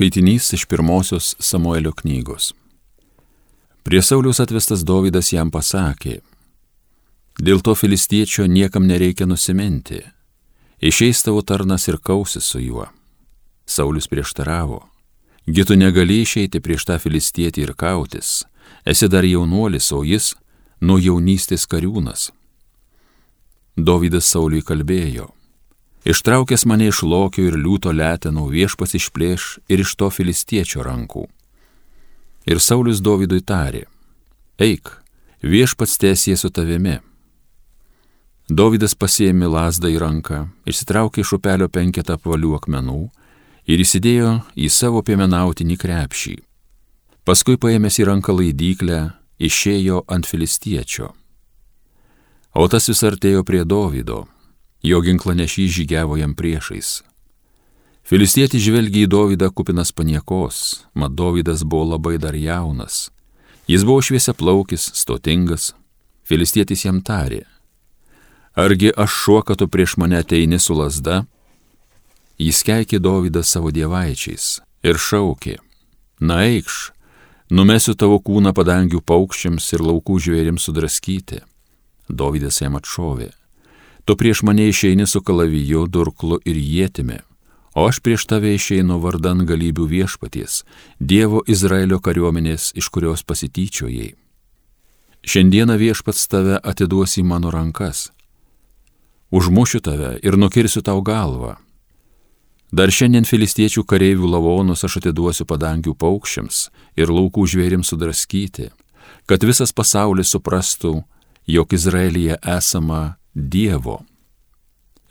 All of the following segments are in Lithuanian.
Skaitinys iš pirmosios Samuelio knygos. Prie Saulius atvestas Dovydas jam pasakė, dėl to filistiečio niekam nereikia nusiminti, išeis tavo tarnas ir kausis su juo. Saulius prieštaravo, gi tu negali išeiti prieš tą filistietį ir kautis, esi dar jaunuolis, o jis nuo jaunystės kariūnas. Dovydas Sauliui kalbėjo, Ištraukęs mane iš lokio ir liūto letenų viešpas išplėš ir iš to filistiečio rankų. Ir Saulis Dovydui tarė, eik, viešpats tiesie su tavimi. Dovydas pasiėmė lasdą į ranką, išsitraukė iš upelio penketą apvalių akmenų ir įsidėjo į savo piemenautinį krepšį. Paskui paėmęs į ranką laidyklę, išėjo ant filistiečio. O tas vis artėjo prie Dovydo Jo ginklanešys žygiavo jam priešais. Filistietis žvelgia į Dovydą kupinas paniekos, mat Dovydas buvo labai dar jaunas. Jis buvo šviesia plaukis, stotingas. Filistietis jam tarė, argi aš šuo, kad tu prieš mane ateini su lasda? Jis keikė Dovydą savo dievaičiais ir šaukė, na eikš, numesiu tavo kūną padangių paukščiams ir laukų žvėrims sudraskyti. Dovydas jam atšovė, Tu prieš mane išeini su kalaviju, durklu ir jėtimi, o aš prieš tave išeinu vardan galybių viešpaties, Dievo Izraelio kariuomenės, iš kurios pasityčiojai. Šiandieną viešpats tave atiduos į mano rankas. Užmušiu tave ir nukirsiu tau galvą. Dar šiandien filistiečių kareivių lavonus aš atiduosiu padangių paukščiams ir laukų žvėrims sudraskyti, kad visas pasaulis suprastų, jog Izraelyje esama Dievo.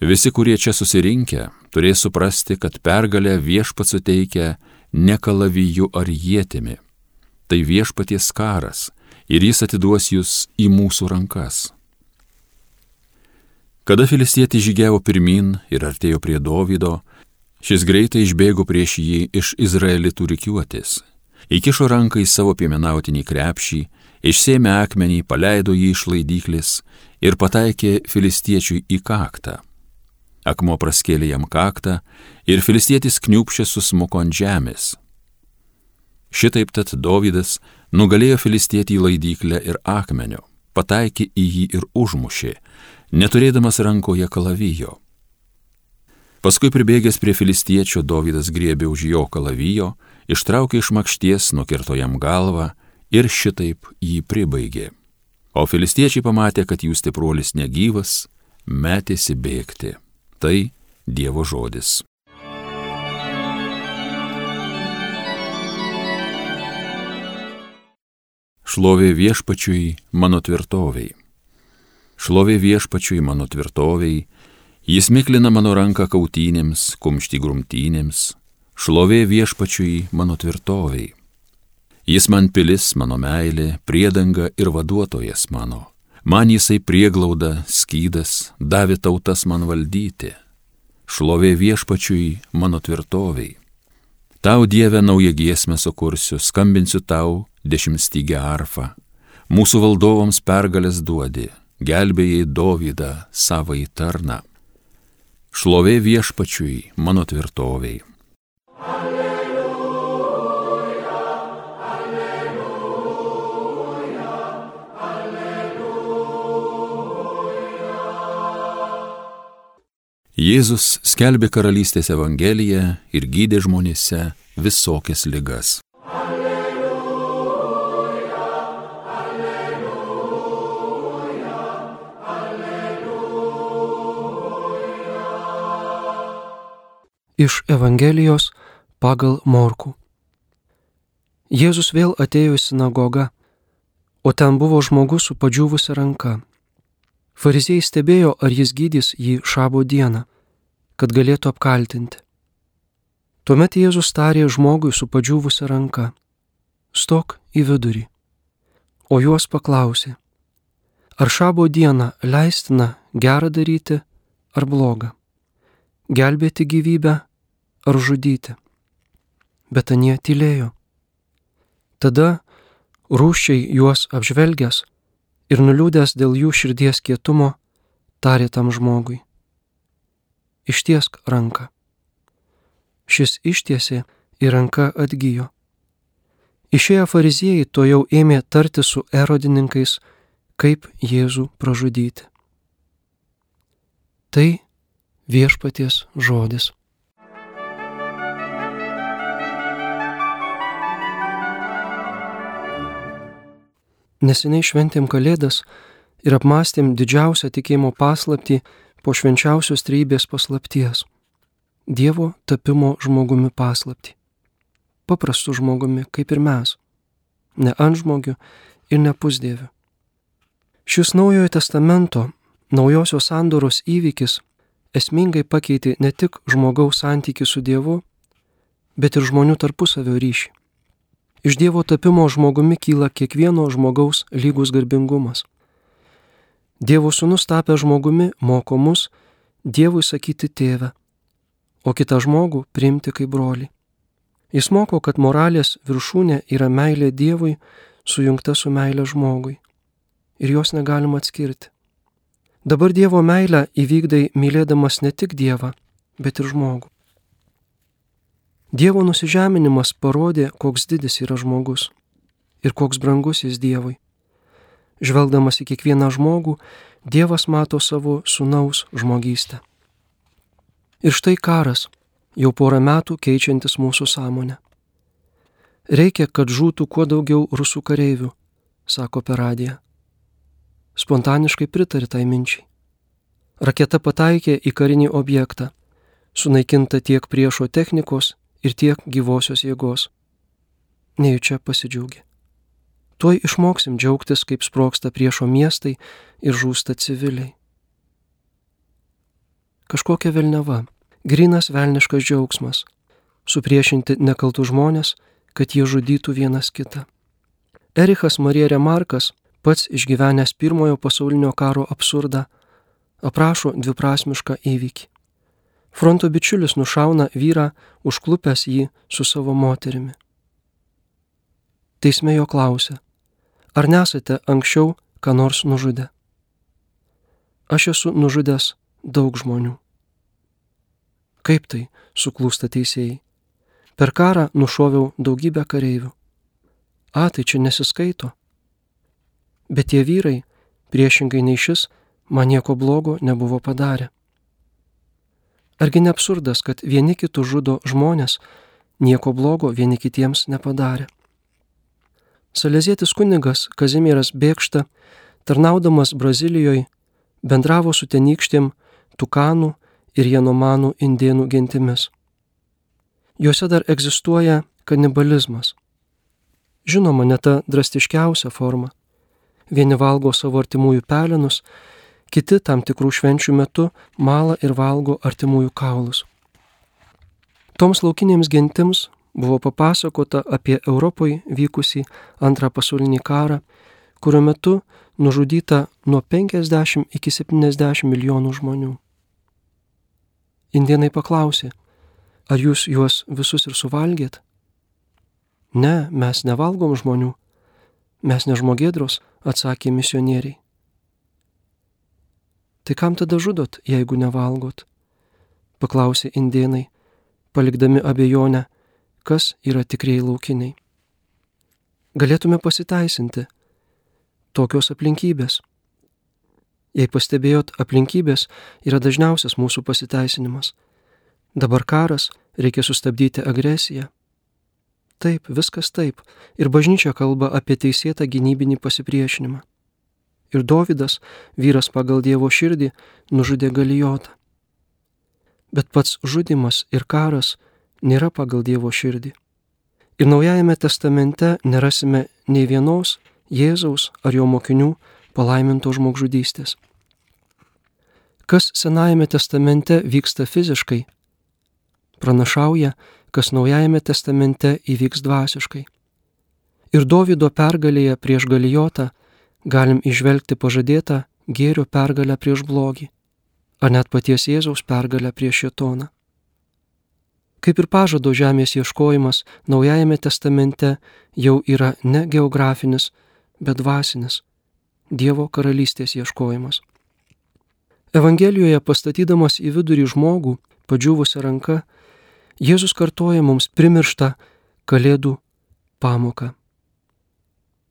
Visi, kurie čia susirinkę, turės suprasti, kad pergalę viešpat suteikia ne kalaviju ar jėtimi. Tai viešpaties karas ir jis atiduos jūs į mūsų rankas. Kada filistietis žygiavo pirmin ir artėjo prie Dovydo, šis greitai išbėgo prieš jį iš Izraelitų rikiuotės, įkišo ranką į savo piemenautinį krepšį, išsėmė akmenį, paleido jį iš laidyklės ir pataikė filistiečiui į kaktą. Akmo praskėlė jam kaktą ir filistietis kniupšė susmuko ant žemės. Šitaip tad Dovydas nugalėjo filistietį į laidyklę ir akmenio, pataikė į jį ir užmušė, neturėdamas rankoje kalavijo. Paskui pribėgęs prie filistiečio, Dovydas griebė už jo kalavijo, ištraukė iš makšties, nukirto jam galvą ir šitaip jį pribaigė. O filistiečiai pamatė, kad jų stipruolis negyvas, metėsi bėgti. Tai Dievo žodis. Šlovė viešpačiui mano tvirtoviai. Šlovė viešpačiui mano tvirtoviai, jis miklina mano ranką kautynėms, kumšti grumtynėms, šlovė viešpačiui mano tvirtoviai. Jis man pilis, mano meilė, priedanga ir vaduotojas mano. Man jisai prieglauda, skydas, davė tautas man valdyti. Šlovė viešpačiui mano tvirtoviai. Tau Dieve naują giesmę sukursiu, skambinsiu tau dešimtstygę arfą. Mūsų valdovams pergalės duodi, gelbėjai Dovydą savo į tarną. Šlovė viešpačiui mano tvirtoviai. Jėzus skelbė karalystės evangeliją ir gydė žmonėse visokias ligas. Alleluja, alleluja, alleluja. Iš Evangelijos pagal Morku. Jėzus vėl atėjo į sinagogą, o ten buvo žmogus su padžiūvusi ranka Fariziejai stebėjo, ar jis gydys jį šabo dieną, kad galėtų apkaltinti. Tuomet Jėzus tarė žmogui su padžiūvusia ranka - stok į vidurį. O juos paklausė, ar šabo dieną leistina gerą daryti ar blogą, gelbėti gyvybę ar žudyti. Bet anie tylėjo. Tada rūščiai juos apžvelgęs, ir nuliūdęs dėl jų širdies kietumo, tarė tam žmogui. Ištiesk ranką. Šis ištiesė ir ranka atgyjo. Išėję fariziejai to jau ėmė tarti su erodininkais, kaip Jėzų pražudyti. Tai viešpaties žodis. Neseniai šventėm Kalėdas ir apmastėm didžiausią tikėjimo paslapti po švenčiausios trybės paslapties - Dievo tapimo žmogumi paslapti. Paprastu žmogumi, kaip ir mes. Ne ant žmogių ir ne pusdievių. Šis naujojo testamento, naujosios sandoros įvykis esmingai pakeitė ne tik žmogaus santykių su Dievu, bet ir žmonių tarpusavio ryšį. Iš Dievo tapimo žmogumi kyla kiekvieno žmogaus lygus garbingumas. Dievo sūnus tapę žmogumi moko mus Dievui sakyti tėvę, o kitą žmogų priimti kaip brolį. Jis moko, kad moralės viršūnė yra meilė Dievui sujungta su meilė žmogui. Ir jos negalima atskirti. Dabar Dievo meilę įvykdai mylėdamas ne tik Dievą, bet ir žmogų. Dievo nusižeminimas parodė, koks didis yra žmogus ir koks brangus jis Dievui. Žvelgdamas į kiekvieną žmogų, Dievas mato savo sunaus žmogystę. Ir štai karas, jau porą metų keičiantis mūsų sąmonę. Reikia, kad žūtų kuo daugiau rusų kareivių, sako per radiją. Spontaniškai pritari tai minčiai. Raketa pataikė į karinį objektą, sunaikinta tiek priešo technikos, ir tiek gyvosios jėgos. Nejučia pasidžiaugia. Tuoj išmoksim džiaugtis, kaip sproksta priešo miestai ir žūsta civiliai. Kažkokia velneva, grinas velniškas džiaugsmas - supriešinti nekaltų žmonės, kad jie žudytų vienas kitą. Erichas Marija Remarkas, pats išgyvenęs pirmojo pasaulinio karo absurdą, aprašo dviprasmišką įvykį. Fronto bičiulis nušauna vyrą, užklupęs jį su savo moterimi. Teisme jo klausia, ar nesate anksčiau ką nors nužudę? Aš esu nužudęs daug žmonių. Kaip tai, suklūsta teisėjai. Per karą nušoviau daugybę kareivių. A, tai čia nesiskaito. Bet tie vyrai, priešingai nei šis, man nieko blogo nebuvo padarę. Argi ne absurdas, kad vieni kitų žudo žmonės, nieko blogo vieni kitiems nepadarė. Salezietis kunigas Kazimieras Bėkšta, tarnaudamas Brazilijoje, bendravo su tenykštėm tukanų ir jenomanų indienų gentimis. Juose dar egzistuoja kanibalizmas. Žinoma, ne ta drastiškiausia forma. Vieni valgo savo artimųjų pelenus, kiti tam tikrų švenčių metu mala ir valgo artimųjų kaulus. Toms laukinėms gentims buvo papasakota apie Europoje vykusį antrą pasaulinį karą, kurio metu nužudyta nuo 50 iki 70 milijonų žmonių. Indienai paklausė, ar jūs juos visus ir suvalgėt? Ne, mes nevalgom žmonių, mes nežmogėdros, atsakė misionieriai. Tai kam tada žudot, jeigu nevalgot? Paklausė indienai, palikdami abejonę, kas yra tikrieji laukiniai. Galėtume pasiteisinti. Tokios aplinkybės. Jei pastebėjot, aplinkybės yra dažniausias mūsų pasiteisinimas. Dabar karas, reikia sustabdyti agresiją. Taip, viskas taip. Ir bažnyčia kalba apie teisėtą gynybinį pasipriešinimą ir Dovydas, vyras pagal Dievo širdį, nužudė Galijotą. Bet pats žudimas ir karas nėra pagal Dievo širdį. Ir Naujajame testamente nerasime nei vienos Jėzaus ar jo mokinių palaiminto žmogžudystės. Kas Senajame testamente vyksta fiziškai, pranašauja, kas Naujajame testamente įvyks dvasiškai. Ir Dovido pergalėje prieš Galijotą galim išvelgti pažadėtą gėrio pergalę prieš blogį, ar net paties Jėzaus pergalę prieš šetoną. Kaip ir pažado žemės ieškojimas Naujajame testamente jau yra ne geografinis, bet dvasinis Dievo karalystės ieškojimas. Evangelijoje pastatydamas į vidurį žmogų, padžiūvusią ranką, Jėzus kartoja mums primirštą Kalėdų pamoką.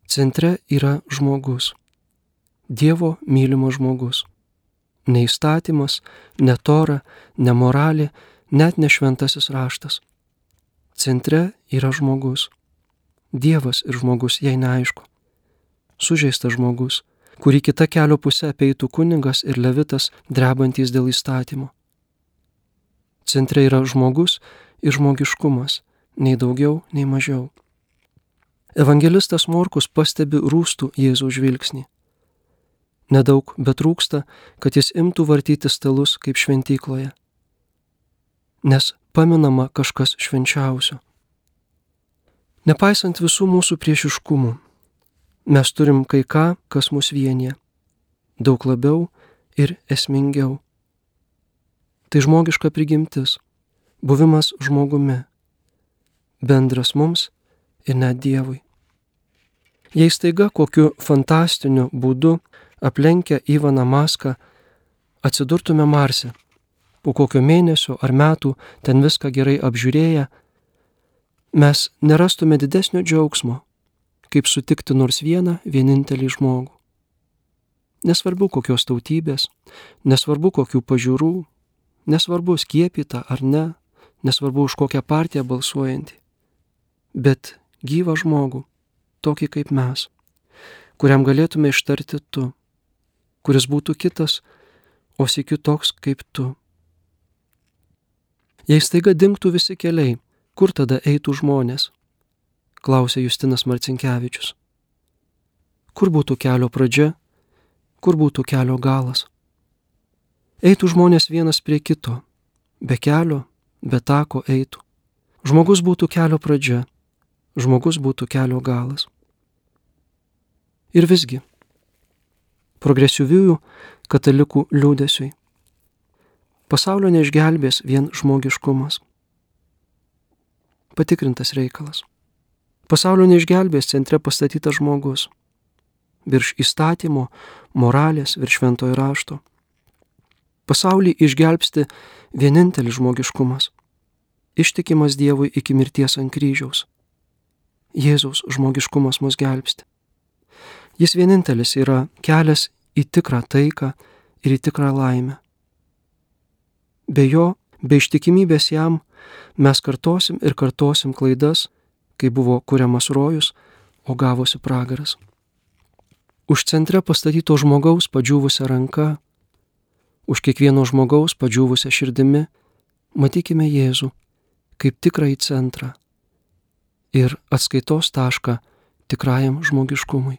Centre yra žmogus. Dievo mylimas žmogus. Ne įstatymas, ne tora, ne moralė, net ne šventasis raštas. Centre yra žmogus. Dievas ir žmogus, jei neaišku. Sužeistas žmogus, kurį kita kelio pusė apeitų kuningas ir levitas, drebantys dėl įstatymo. Centre yra žmogus ir žmogiškumas, nei daugiau, nei mažiau. Evangelistas Morkus pastebi rūstų Jėzaus žvilgsnį. Nedaug, bet trūksta, kad jis imtų vartyti stalus kaip šventykloje. Nes paminama kažkas švenčiausio. Nepaisant visų mūsų priešiškumų, mes turim kai ką, kas mus vienyje. Daug labiau ir esmingiau. Tai žmogiška prigimtis, buvimas žmogumi, bendras mums ir net Dievui. Jei staiga kokiu fantastiniu būdu aplenkę Ivaną Maską atsidurtume Marse, po kokio mėnesio ar metų ten viską gerai apžiūrėję, mes nerastume didesnio džiaugsmo, kaip sutikti nors vieną vienintelį žmogų. Nesvarbu kokios tautybės, nesvarbu kokių pažiūrų, nesvarbu skiepyta ar ne, nesvarbu už kokią partiją balsuojantį, bet gyvą žmogų, tokį kaip mes, kuriam galėtume ištarti tu, kuris būtų kitas, o sėkiu toks kaip tu. Jei staiga dinktų visi keliai, kur tada eitų žmonės? Klausė Justinas Marcinkievičius. Kur būtų kelio pradžia, kur būtų kelio galas? Eitų žmonės vienas prie kito, be kelio, be tako eitų. Žmogus būtų kelio pradžia, žmogus būtų kelio galas. Ir visgi, progresyviųjų katalikų liūdėsiui, pasaulio neišgelbės vien žmogiškumas. Patikrintas reikalas. Pasaulio neišgelbės centre pastatytas žmogus. Virš įstatymo, moralės, virš šventojo rašto. Pasaulį išgelbsti vienintelis žmogiškumas. Ištikimas Dievui iki mirties ant kryžiaus Jėzaus žmogiškumas mus gelbsti. Jis vienintelis yra kelias į tikrą taiką ir į tikrą laimę. Be jo, be ištikimybės jam, mes kartosim ir kartosim klaidas, kai buvo kuriamas rojus, o gavosi pragaras. Už centre pastatyto žmogaus padžiūvusią ranką, už kiekvieno žmogaus padžiūvusią širdimi, matykime Jėzų kaip tikrąjį centrą ir atskaitos tašką tikrajam žmogiškumui.